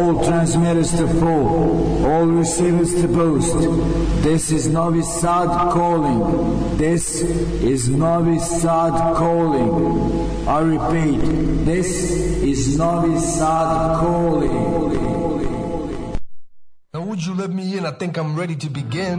all transmitters to fall, all receivers to boast. This is Novi Sad calling. This is Novi Sad calling. I repeat, this is Novi Sad calling. Now, would you let me in? I think I'm ready to begin.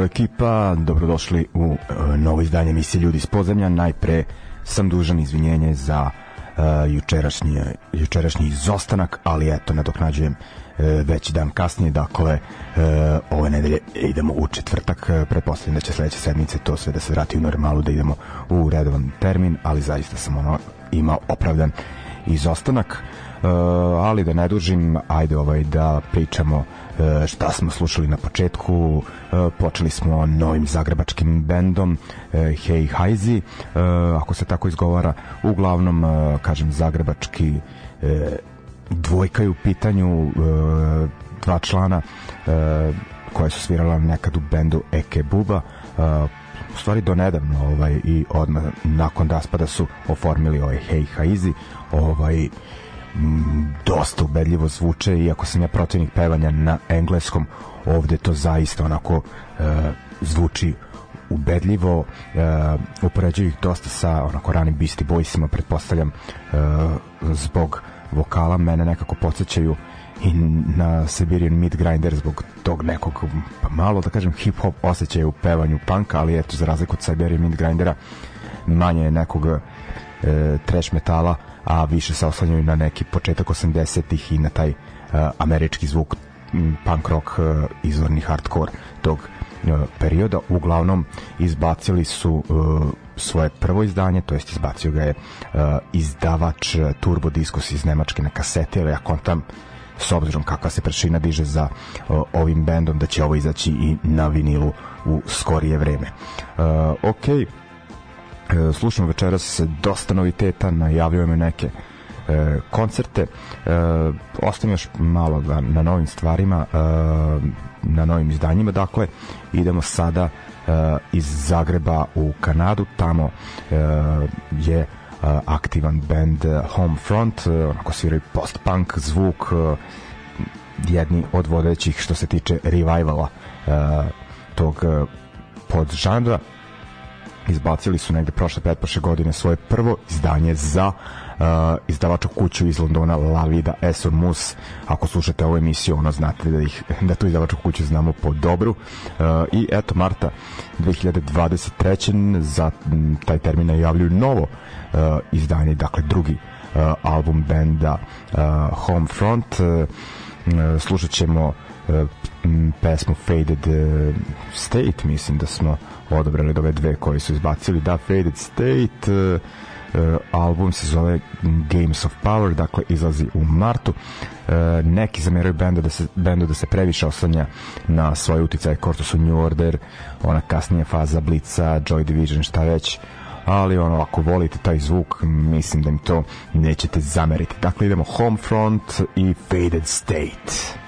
pozdrav ekipa, dobrodošli u e, novo izdanje emisije Ljudi iz pozemlja. Najpre sam dužan izvinjenje za uh, jučerašnji, jučerašnji izostanak, ali eto, nadoknađujem uh, e, veći dan kasnije, dakle uh, ove nedelje idemo u četvrtak, uh, pretpostavljam da će sledeće sedmice to sve da se vrati u normalu, da idemo u redovan termin, ali zaista sam ono imao opravdan izostanak. Eh, ali da ne dužim, ajde ovaj da pričamo eh, šta smo slušali na početku. Eh, počeli smo novim zagrebačkim bendom Hey Hajzi, ako se tako izgovara. Uglavnom, kažem, zagrebački dvojka je u pitanju dva člana koja su svirala nekad u bendu Eke Buba u stvari do nedavno ovaj, i odmah nakon raspada su oformili ovaj Hey Haizi ovaj, dosta ubedljivo zvuče iako sam ja protivnik pevanja na engleskom ovde to zaista onako e, zvuči ubedljivo e, upoređuju ih dosta sa onako ranim Beastie Boysima pretpostavljam e, zbog vokala mene nekako podsjećaju i na Siberian Meat Grinder zbog tog nekog pa malo da kažem hip hop osjećaja u pevanju panka ali eto za razliku od Siberian Meat Grindera manje je nekog e, trash metala a više se oslanjaju na neki početak 80-ih i na taj uh, američki zvuk m, punk rock uh, izvorni hardcore tog uh, perioda uglavnom izbacili su uh, svoje prvo izdanje, to jest izbacio ga je uh, izdavač Turbo Discos iz Nemačke na kasete, ali ja kontam s obzirom kakva se pršina diže za uh, ovim bendom da će ovo izaći i na vinilu u skorije vreme. Uh, ok, E, slušamo večeras dosta noviteta, najavljujemo neke e, koncerte. E, ostavim još malo na, na novim stvarima, e, na novim izdanjima. Dakle, idemo sada e, iz Zagreba u Kanadu. Tamo e, je e, aktivan band Homefront, e, onako sviraju post-punk zvuk, jedni od vodećih što se tiče revivala tog podžanra. žanra izbacili su negde prošle pretprošle godine svoje prvo izdanje za uh, izdavaču kuću iz Londona La Vida Esor Mus. Ako slušate ovu emisiju, ono znate da, ih, da tu izdavaču kuću znamo po dobru. Uh, I eto, marta 2023. za taj termin najavljuju novo uh, izdanje, dakle drugi uh, album benda uh, Homefront. Uh, slušat ćemo uh, m, mm, pesmu Faded eh, State, mislim da smo odobrali od ove dve koje su izbacili. Da, Faded State, eh, eh, album se zove Games of Power, dakle izlazi u martu. neki zameraju bendu da se, bendu da se previše oslanja na svoje uticaje, kao što su New Order, ona kasnija faza Blitza, Joy Division, šta već, ali ono, ako volite taj zvuk, mislim da im to nećete zameriti. Dakle, idemo Homefront i Faded State.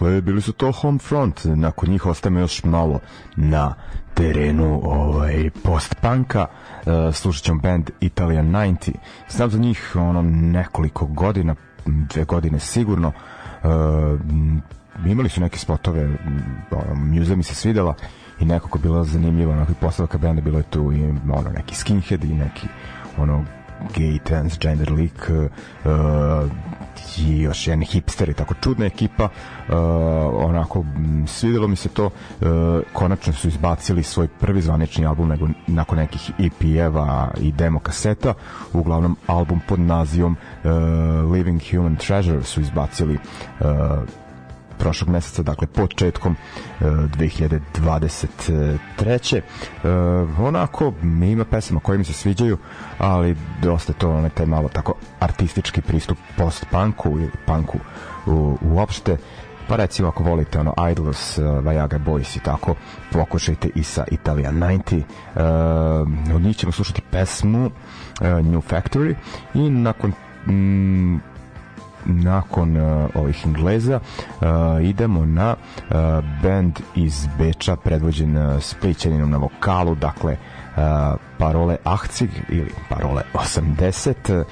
Dakle, bili su to home front, nakon njih ostajemo još malo na terenu ovaj, post-punka, e, slušat ćemo band Italian 90. Znam za njih ono, nekoliko godina, dve godine sigurno, e, imali su neke spotove, mjuza mi se svidela i nekako bilo zanimljivo, onako i postavka benda bilo je tu i ono, neki skinhead i neki ono gay transgender lik uh, e, e, i još jedan hipster i tako čudna ekipa uh, onako svidelo mi se to uh, konačno su izbacili svoj prvi zvanični album nego, nakon nekih EP-eva i demo kaseta uglavnom album pod nazivom uh, Living Human Treasure su izbacili uh, prošlog meseca, dakle početkom 2023. E, e, onako, ima pesama koje mi se sviđaju, ali dosta je to onaj taj malo tako artistički pristup post-punku ili punku uopšte pa recimo ako volite ono Idols, uh, Viagra Boys i tako, pokušajte i sa Italian 90. Uh, od njih ćemo slušati pesmu uh, New Factory i nakon mm, nakon uh, ovih Engleza uh, e, idemo na uh, band iz Beča predvođen uh, Splićaninom na vokalu, dakle Uh, parole Ahcig ili parole 80 uh,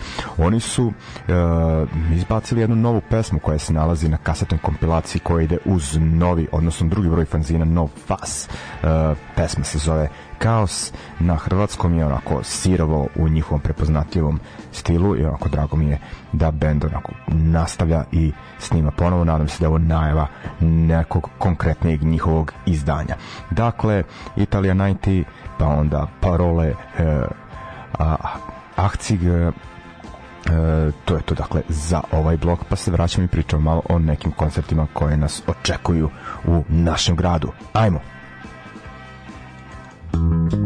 oni su uh, izbacili jednu novu pesmu koja se nalazi na kasetnoj kompilaciji koja ide uz novi, odnosno drugi broj fanzina Nov Fas pesma se zove kaos na hrvatskom je onako sirovo u njihovom prepoznatljivom stilu i onako drago mi je da bend onako nastavlja i snima ponovo, nadam se da je ovo najava nekog konkretnijeg njihovog izdanja. Dakle, Italia 90, pa onda parole e, a, Akcig e, E, to je to dakle za ovaj blog pa se vraćam i pričam malo o nekim koncertima koje nas očekuju u našem gradu ajmo Thank you.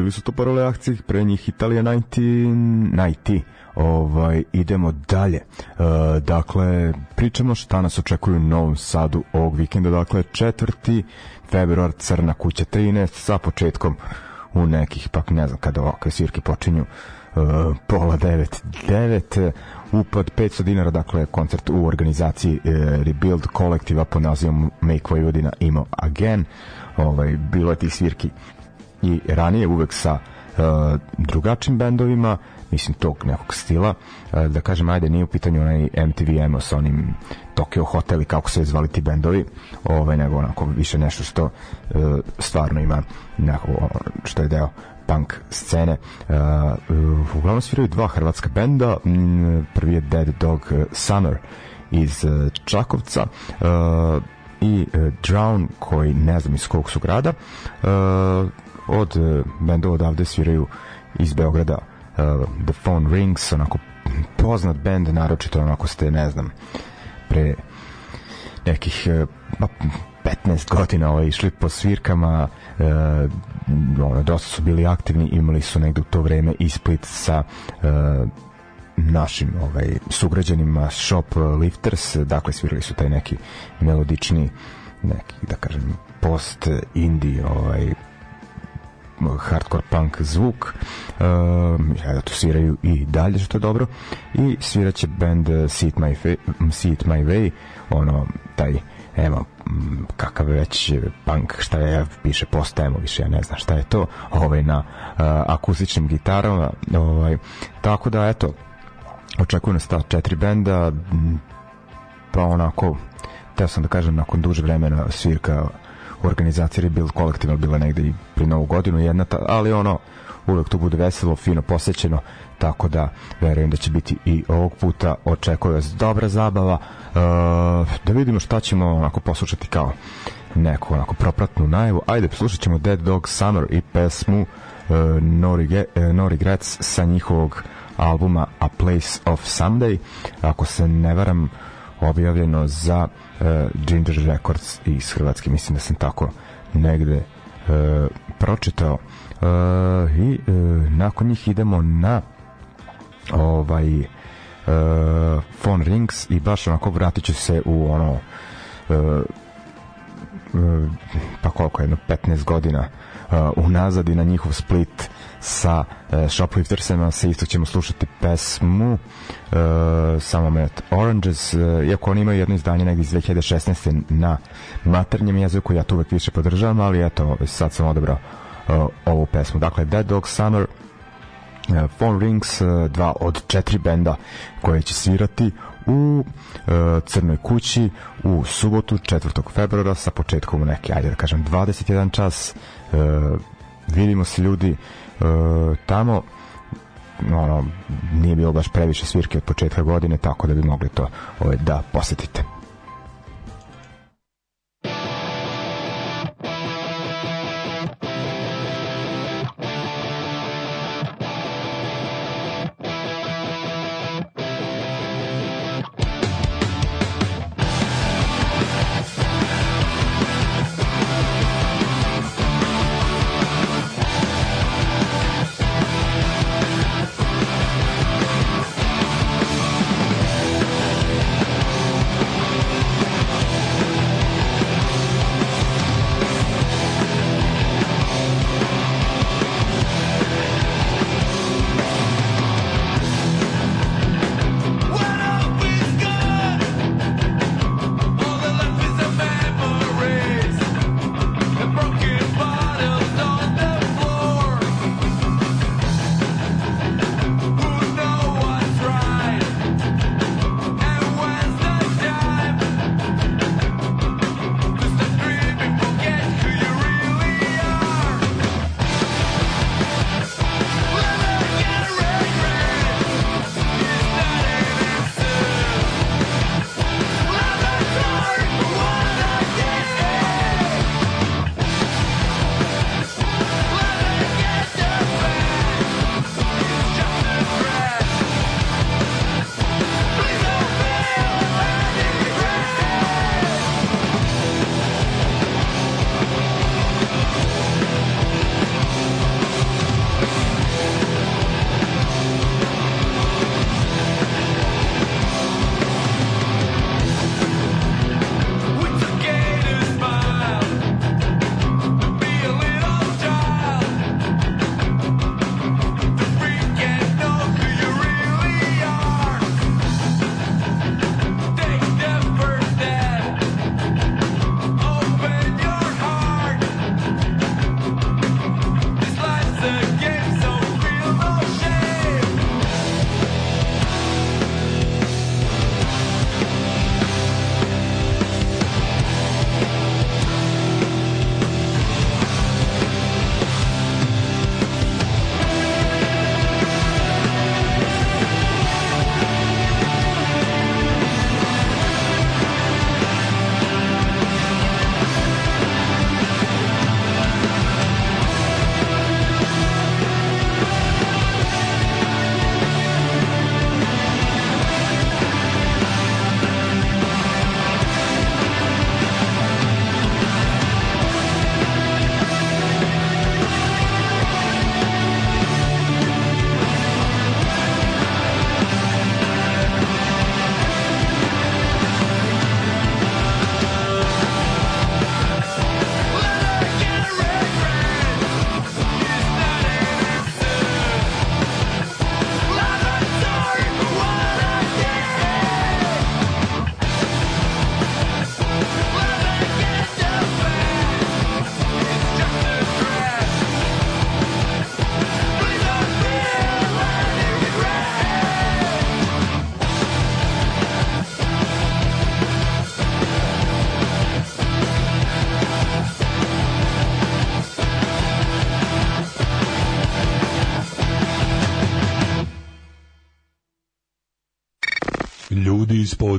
bili su to parole akcije, pre njih Italija 90, 90. Ovaj, idemo dalje. E, dakle, pričamo šta nas očekuju u Novom Sadu ovog vikenda. Dakle, 4. februar Crna kuća 13 sa početkom u nekih, pak ne znam kada ovakve svirke počinju e, pola devet, devet upad 500 dinara, dakle koncert u organizaciji e, Rebuild kolektiva pod nazivom Make Vojvodina Imo Again ovaj, bilo je tih svirki i ranije uvek sa e, drugačim bendovima, mislim tog nekog stila, e, da kažem ajde nije u pitanju onaj MTV Emo sa onim Tokyo Hotel i kako se zvali ti bendovi, ove, ovaj, nego onako više nešto što e, stvarno ima nekako, što je deo punk scene. Uh, uglavnom sviraju dva hrvatska benda, prvi je Dead Dog Summer iz e, Čakovca, uh, i Drown koji ne znam iz kog su grada. Uh, od e, bendova odavde sviraju iz Beograda uh, The Phone Rings, onako poznat bend, naročito onako ste, ne znam, pre nekih e, pa, 15 godina ovaj, išli po svirkama e, ono, dosta su bili aktivni imali su negde u to vreme isplit sa e, našim ovaj, sugrađanima Shop Lifters, dakle svirali su taj neki melodični neki, da kažem, post indie ovaj, hardcore punk zvuk uh, ja to sviraju i dalje što je dobro i sviraće band eh, See It My, Fa mm, See It My Way ono taj nema mm, kakav već punk šta je piše postajemo više ja ne znam šta je to ovaj na uh, akustičnim gitarama ovaj tako da eto očekuju nas ta četiri benda mm, pa onako teo sam da kažem nakon duže vremena svirka organizacija je bil kolektivno bila negde i pri novu godinu jedna ta, ali ono uvek to bude veselo, fino posećeno tako da verujem da će biti i ovog puta očekuje vas dobra zabava e, da vidimo šta ćemo onako poslušati kao neku onako propratnu najavu ajde poslušat ćemo Dead Dog Summer i pesmu e, No, Rige, e, no sa njihovog albuma A Place of Sunday ako se ne varam objavljeno za uh, Ginger Records iz Hrvatske, mislim da sam tako negde uh, pročitao. Uh, I uh, nakon njih idemo na ovaj uh, Phone Rings i baš onako vratit ću se u ono uh, uh, pa koliko jedno 15 godina uh, uh, unazad i na njihov split sa e, Shopliftersima sa isto ćemo slušati pesmu uh, samo minut Oranges, e, iako oni imaju jedno izdanje negdje iz 2016. na maternjem jeziku, ja to uvek više podržavam ali eto, sad sam odebrao e, uh, ovu pesmu, dakle Dead Dog Summer e, Phone Rings e, dva od četiri benda koje će svirati u e, Crnoj kući u subotu 4. februara sa početkom neke, ajde da kažem 21 čas e, vidimo se ljudi e, tamo ono, nije bilo baš previše svirke od početka godine, tako da bi mogli to ovaj, da posetite.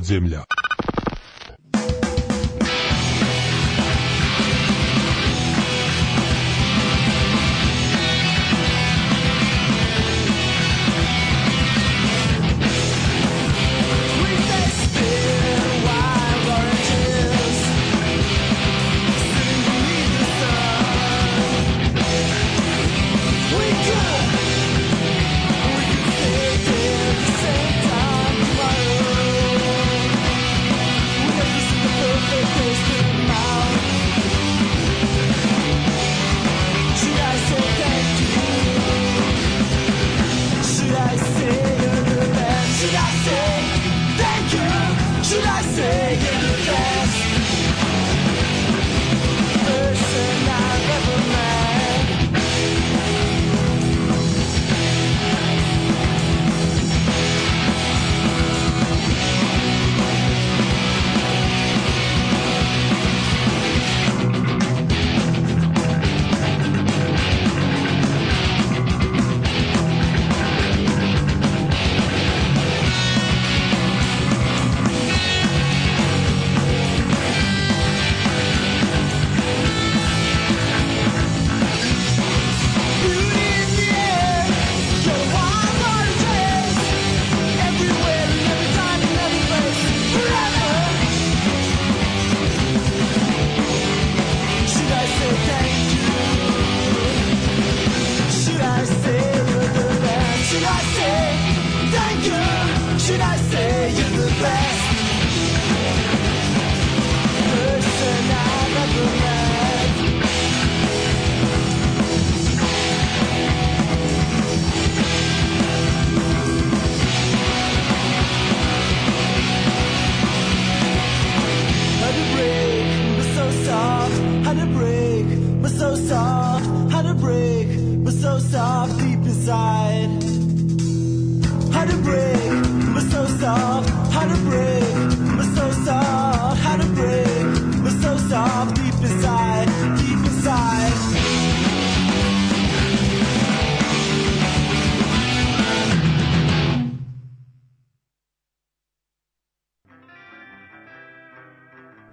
земля.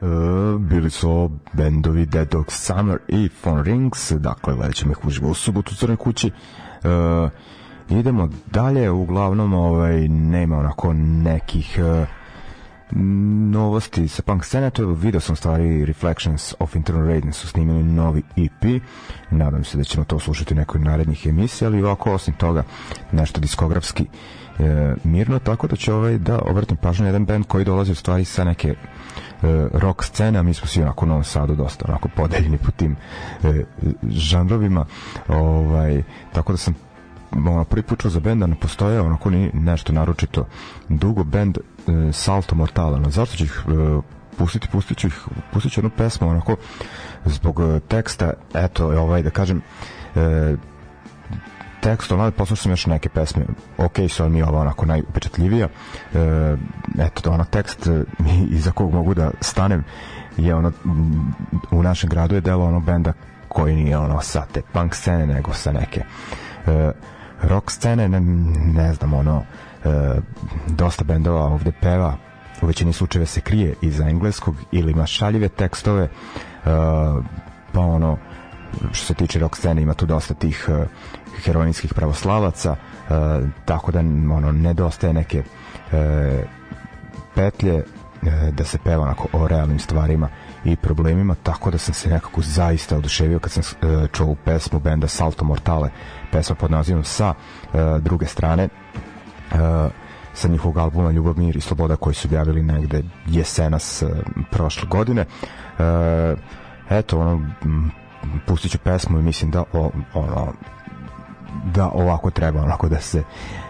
Uh, bili su bendovi Dead Dog Summer i Phone Rings, dakle ćemo ih uživo u subotu u Crnoj kući. e, idemo dalje, uglavnom ovaj, nema onako nekih uh, novosti sa punk scene, to je video sam stvari Reflections of Internal Raiden su snimili novi EP, nadam se da ćemo to slušati u nekoj narednih emisija, ali ovako osim toga nešto diskografski e, mirno, tako da će ovaj da obratim pažnju jedan band koji dolazi u stvari sa neke e, rock scene, a mi smo svi onako u Novom Sadu dosta onako podeljeni po tim e, žanrovima, ovaj, tako da sam ono, prvi put za benda ne postoje onako ni nešto naročito dugo bend Salto Mortale. No, zašto ću ih e, pustiti, pustit ću ih, pustit ću jednu pesmu onako zbog e, teksta, eto, e, ovaj, da kažem, e, tekst, onaj poslušao sam još neke pesme, ok, su on mi ova onako najupečatljivija, e, eto, da ona tekst iza kog mogu da stanem je ono, u našem gradu je delo ono benda koji nije ono sa te punk scene, nego sa neke e, rock scene, ne, ne znam, ono, e, e, dosta bendova ovde peva u većini slučajeva se krije iza engleskog ili ima šaljive tekstove e, pa ono što se tiče rock scene ima tu dosta tih e, heroinskih pravoslavaca e, tako da ono nedostaje neke petlje da se peva onako o realnim stvarima i problemima, tako da sam se nekako zaista oduševio kad sam čuo pesmu benda Salto Mortale, pesma pod nazivom Sa druge strane uh, sa njihovog albuma Ljubav, mir i sloboda koji su objavili negde jesenas uh, prošle godine. e, eto, ono, pustit ću pesmu i mislim da o, ono, da ovako treba onako da se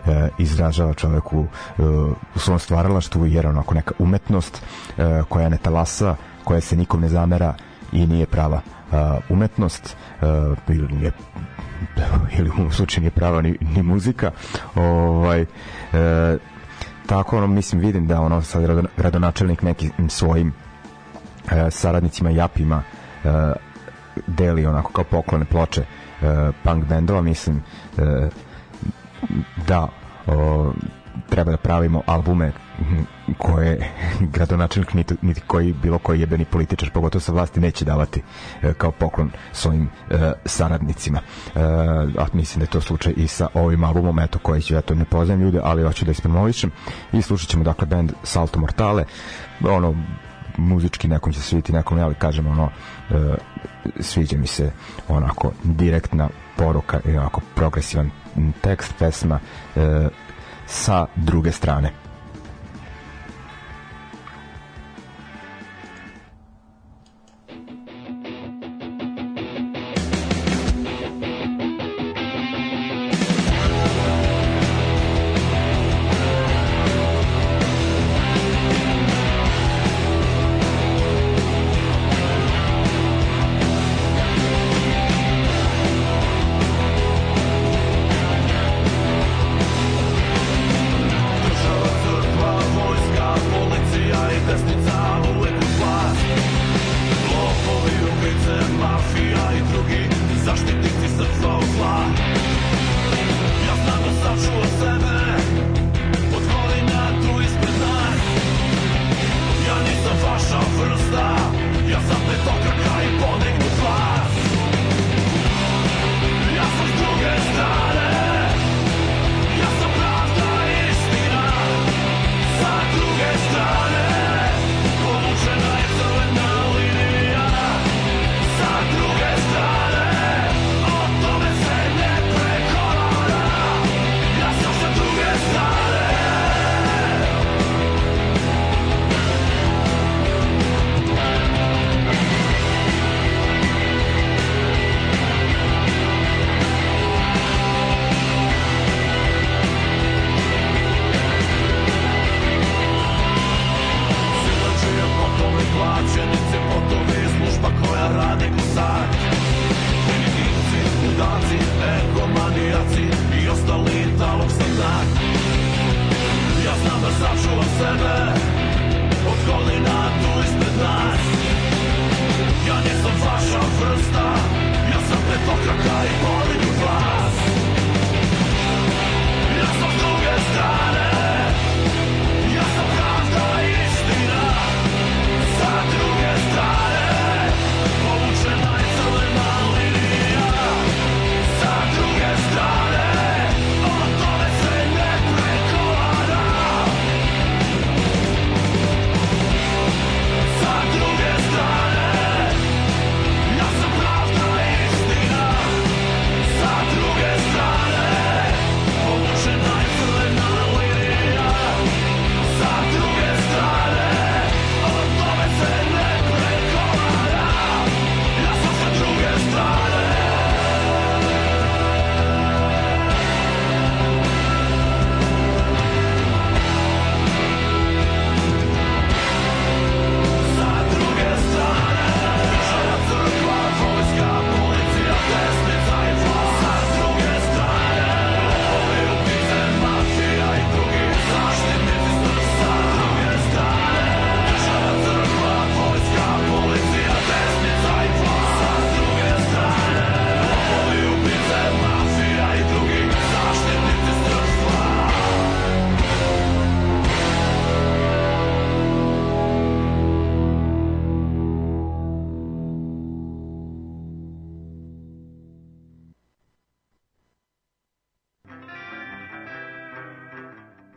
e, izražava čoveku u, uh, e, u svom stvaralaštvu jer onako neka umetnost e, koja ne talasa, koja se nikom ne zamera i nije prava umetnost ili nije ili u slučaju nije prava ni, ni muzika ovaj e, tako ono mislim vidim da ono sad radonačelnik nekim svojim e, saradnicima japima e, deli onako kao poklone ploče e, punk bendova mislim e, da o, treba da pravimo albume mhm, koje gradonačelnik niti, niti koji bilo koji jebeni političar pogotovo sa vlasti neće davati e, kao poklon svojim e, saradnicima e, a mislim da je to slučaj i sa ovim albumom eto koji ću ja to ne poznajem ljude ali hoću da ispromovišem i slušat ćemo dakle band Salto Mortale ono muzički nekom će sviti nekom ne, ali kažem ono e, sviđa mi se onako direktna poruka i onako progresivan tekst pesma e, sa druge strane.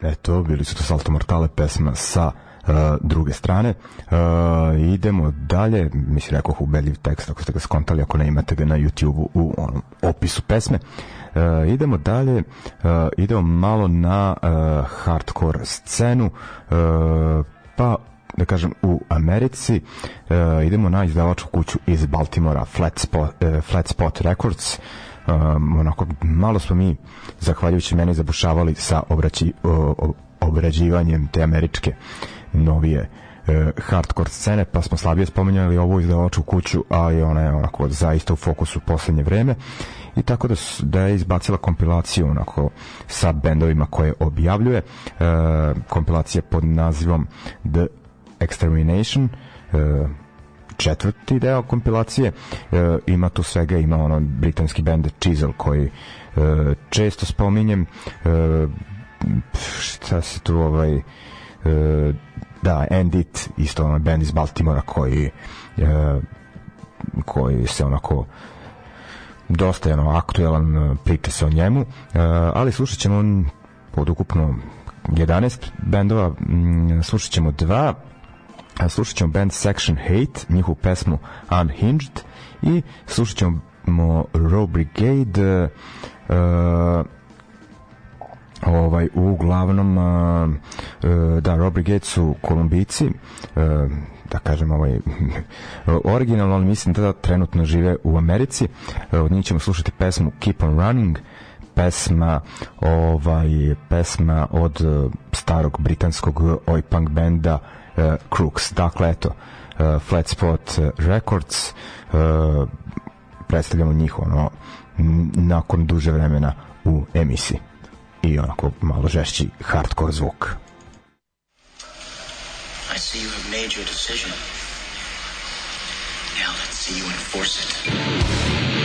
Eto, bili su to Salto Mortale pesma sa uh, druge strane. Uh, idemo dalje, mislim rekao ubedljiv tekst ako ste ga skontali, ako ne imate ga na YouTube-u u onom opisu pesme. Uh, idemo dalje, uh, idemo malo na uh, hardcore scenu, uh, pa da kažem u Americi e, idemo na izdavačku kuću iz Baltimora Flat Spot, e, Flat Spot Records e, um, onako malo smo mi zahvaljujući meni zabušavali sa obraći, obrađivanjem te američke novije e, hardcore scene, pa smo slabije spomenjali ovu izdavaču kuću, a i ona je onako zaista u fokusu poslednje vreme i tako da, da je izbacila kompilaciju onako sa bendovima koje objavljuje e, kompilacija pod nazivom The Extermination e, četvrti deo kompilacije e, ima tu svega ima ono britanski bend Chisel koji e, često spominjem e, šta se tu ovaj e, da Endit isto ono bend iz Baltimora koji e, koji se onako dosta je ono aktuelan e, priča se o njemu e, ali slušat ćemo on pod ukupno 11 bendova, slušat ćemo dva slušat ćemo band Section Hate, njihovu pesmu Unhinged i slušat ćemo Row Brigade uh, ovaj uglavnom uh, eh, eh, da Row Brigade su kolumbici uh, da kažem ovaj originalno, ali mislim da trenutno žive u Americi. Od njih ćemo slušati pesmu Keep on Running, pesma ovaj pesma od starog britanskog oi punk benda Eh, Crooks. Dakle, eto, eh, Flat Spot eh, Records, predstavljamo njih ono, nakon duže vremena u emisiji i onako malo žešći hardcore zvuk. I see you have made your decision. Now let's see you enforce it.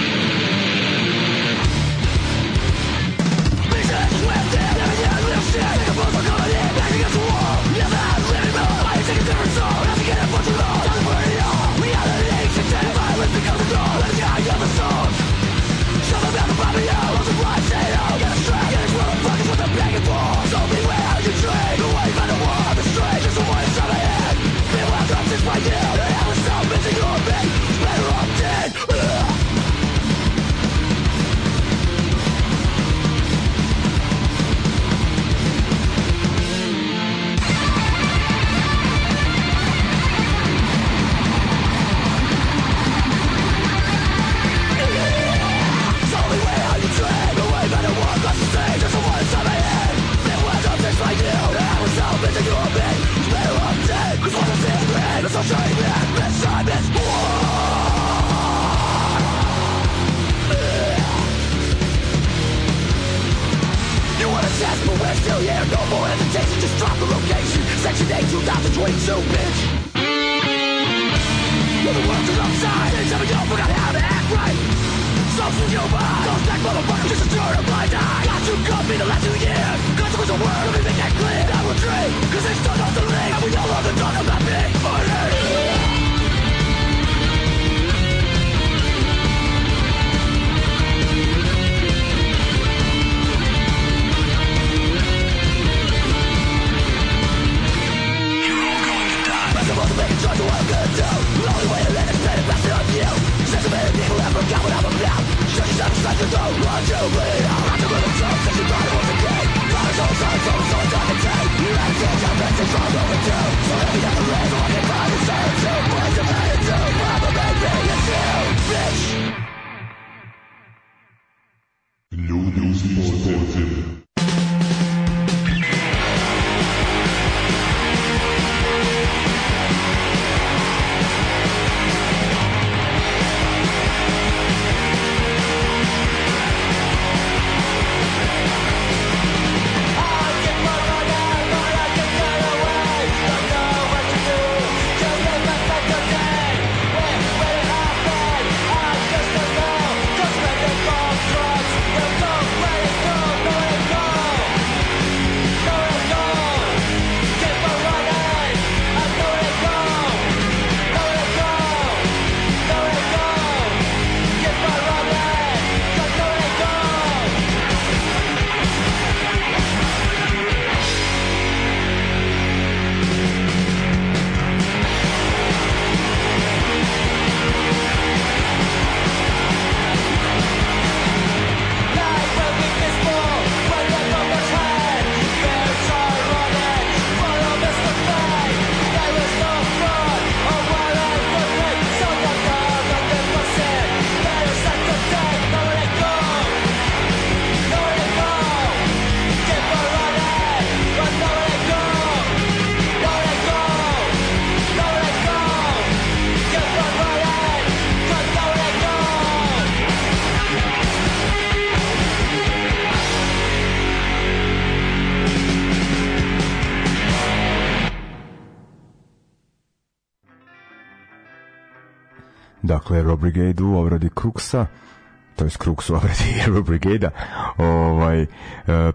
Brigade u obradi Kruksa, to je Kruks u obradi Hero Brigada, ovaj, e,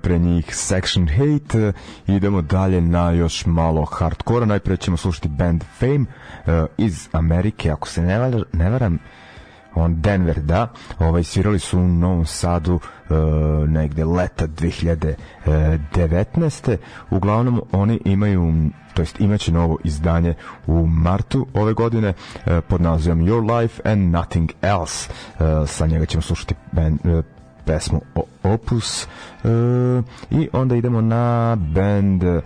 pre njih Section Hate, idemo dalje na još malo hardkora, najpre ćemo slušati band Fame e, iz Amerike, ako se ne, ne varam, on Denver, da, ovaj, svirali su u Novom Sadu e, negde leta 2019. Uglavnom, oni imaju to jest imaće novo izdanje u martu ove godine e, pod nazivom Your Life and Nothing Else. E, sa njega ćemo slušati ben, e, pesmu Opus e, i onda idemo na band e,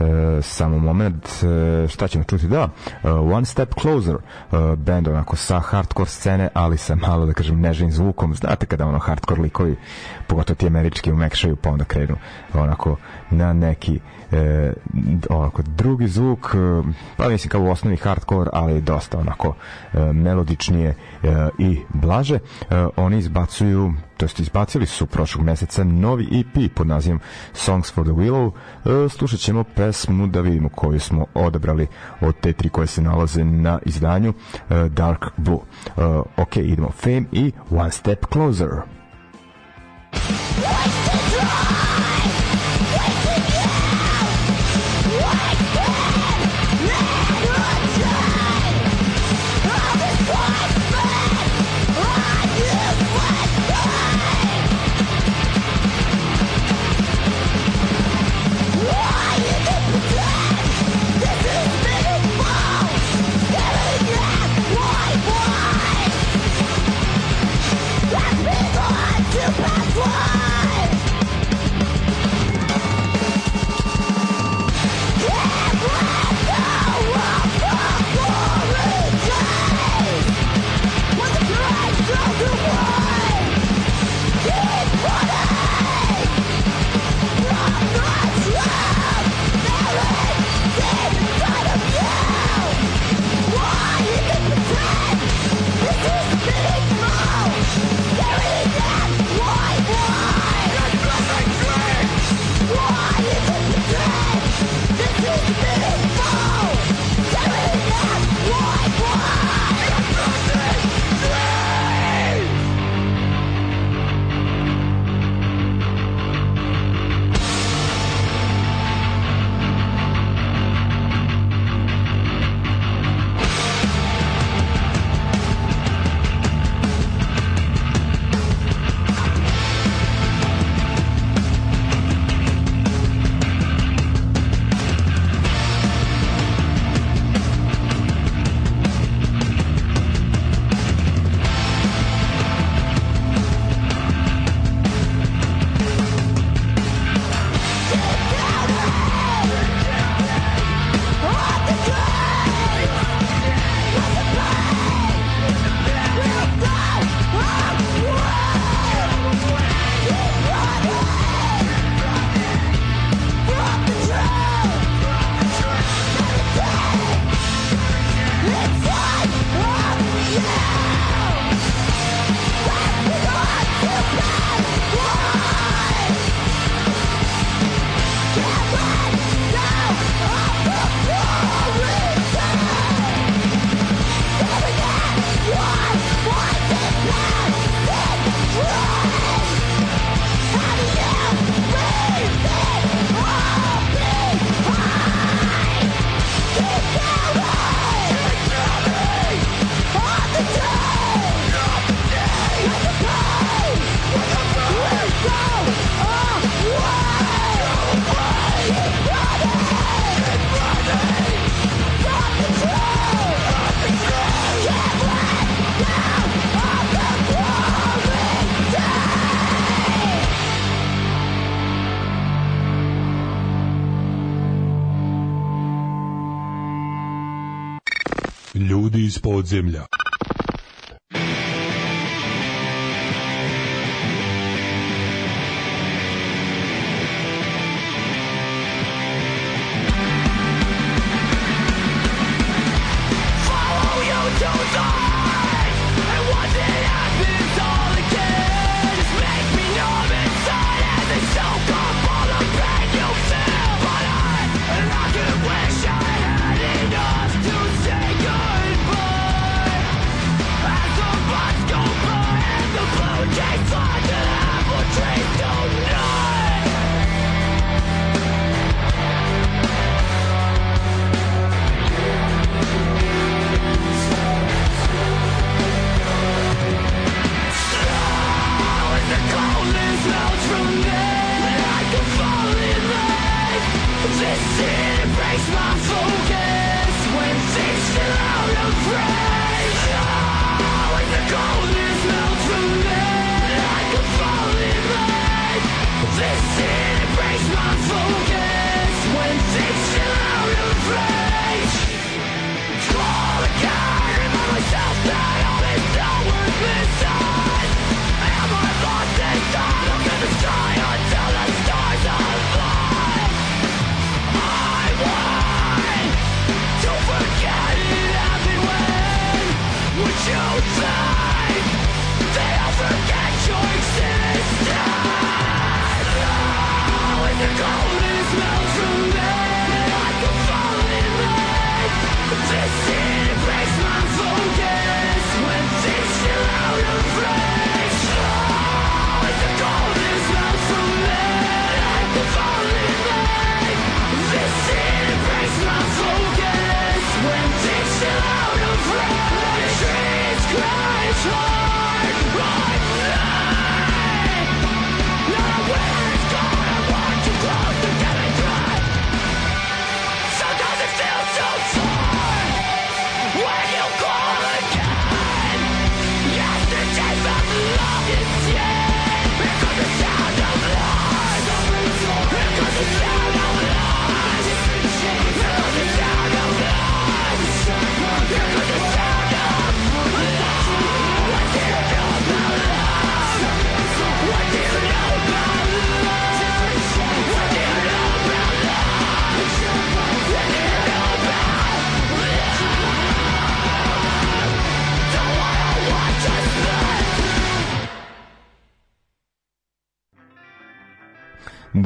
E, samo moment e, šta ćemo čuti da e, One Step Closer band onako sa hardcore scene ali sa malo da kažem nežnim zvukom znate kada ono hardcore likovi pogotovo ti američki umekšaju pa onda krenu onako na neki e, onako drugi zvuk e, pa mislim kao u osnovi hardcore ali dosta onako e, melodičnije e, i blaže e, oni izbacuju to jest izbacili su prošlog meseca novi EP pod nazivom Songs for the Willow e, slušat ćemo pesmu da vidimo koju smo odabrali od te tri koje se nalaze na izdanju e, Dark Blue e, ok idemo Fame i One Step Closer What?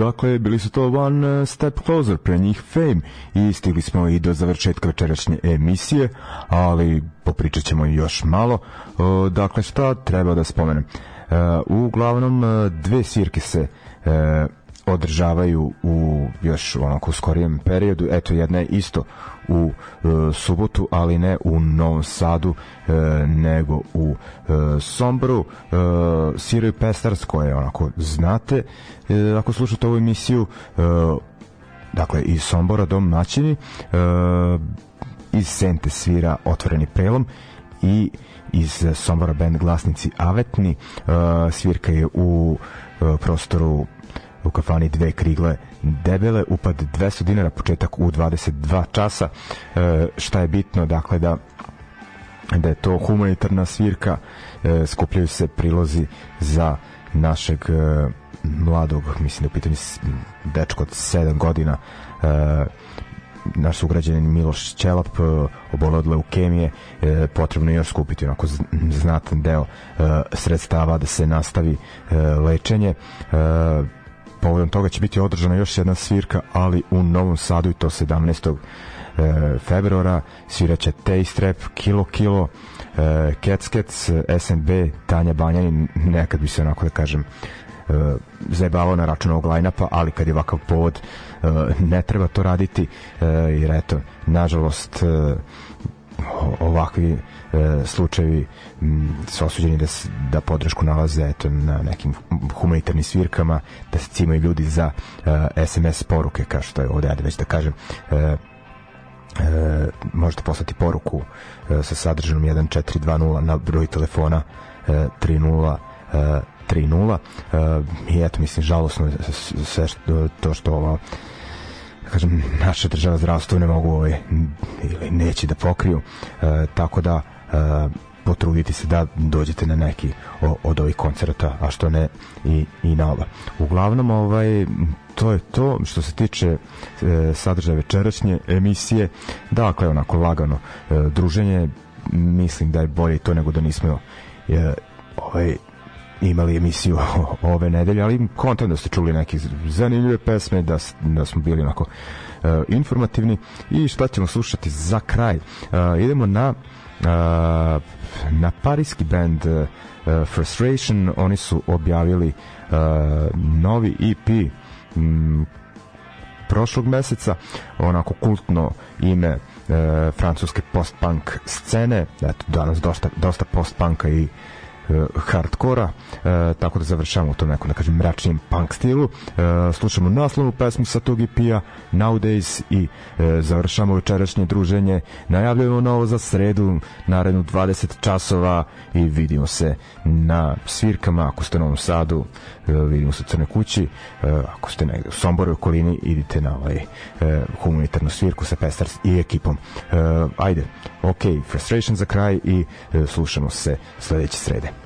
Dakle, bili su to One eh, Step Closer, pre njih Fame i stigli smo i do završetka večerašnje emisije, ali popričat ćemo još malo. Eh, dakle, šta treba da spomenem? Eh, uglavnom, dve sirke se održavaju u još onako u skorijem periodu. Eto jedna je isto u e, subotu, ali ne u Novom Sadu, e, nego u e, Somboru. E, Siroj Pestars koje onako znate, e, ako slušate ovu emisiju, e, dakle iz Sombora domaćini, e, iz Sente svira otvoreni prelom i iz Sombora band glasnici Avetni. E, svirka je u e, prostoru u kafani dve krigle debele, upad 200 dinara, početak u 22 časa. E, šta je bitno, dakle, da da je to humanitarna svirka, e, skupljaju se prilozi za našeg e, mladog, mislim da je u pitanju dečko od 7 godina, e, naš sugrađanin Miloš Ćelap e, oboleo od leukemije, e, potrebno je još skupiti onako znatan deo e, sredstava da se nastavi e, lečenje. E, povodom toga će biti održana još jedna svirka, ali u Novom Sadu i to 17. E, februara sviraće Taste Rap, Kilo Kilo, e, Cats Cats, SNB, Tanja Banjanin, nekad bi se onako da kažem e, zajebavao na račun ovog line-upa, ali kad je ovakav povod ne treba to raditi jer eto, nažalost ovakvi E, slučajevi su osuđeni da, da podršku nalaze eto, na nekim humanitarnim svirkama, da se cimaju ljudi za SMS e, poruke, kao što je ovde, ajde već da kažem, e, e, možete poslati poruku e, sa sadržanom 1420 na broj telefona e, 30 e, 30 e, i eto mislim žalosno sve što, to što ova da kažem naša država zdravstvo ne mogu ovaj, ili neće da pokriju e, tako da Eh, potruditi se da dođete na neki od ovih koncerta, a što ne i, i na ova. Uglavnom, ovaj, to je to što se tiče e, sadržaja večerašnje emisije. Dakle, onako lagano e, druženje, mislim da je bolje to nego da nismo e, ovaj, imali emisiju ove nedelje, ali kontent da ste čuli neke zanimljive pesme, da, da smo bili onako e, informativni i šta ćemo slušati za kraj. E, idemo na Uh, na parijski band uh, Frustration oni su objavili uh, novi EP um, mm, prošlog meseca onako kultno ime uh, francuske post-punk scene eto danas dosta, dosta post-punka i uh, Eh, hardkora, eh, tako da završavamo u tom nekom, da kažem, mračnim punk stilu. Eh, slušamo naslovnu pesmu sa tog EP-a, Nowadays, i završamo večerašnje druženje. Najavljujemo novo za sredu, narednu 20 časova i vidimo se na svirkama, ako ste u Novom Sadu, vidimo se u Crne kući, ako ste negde u Somboru u okolini, idite na ovaj humanitarnu svirku sa Pestars i ekipom. Ajde, ok, Frustration za kraj i slušamo se sledeće srede.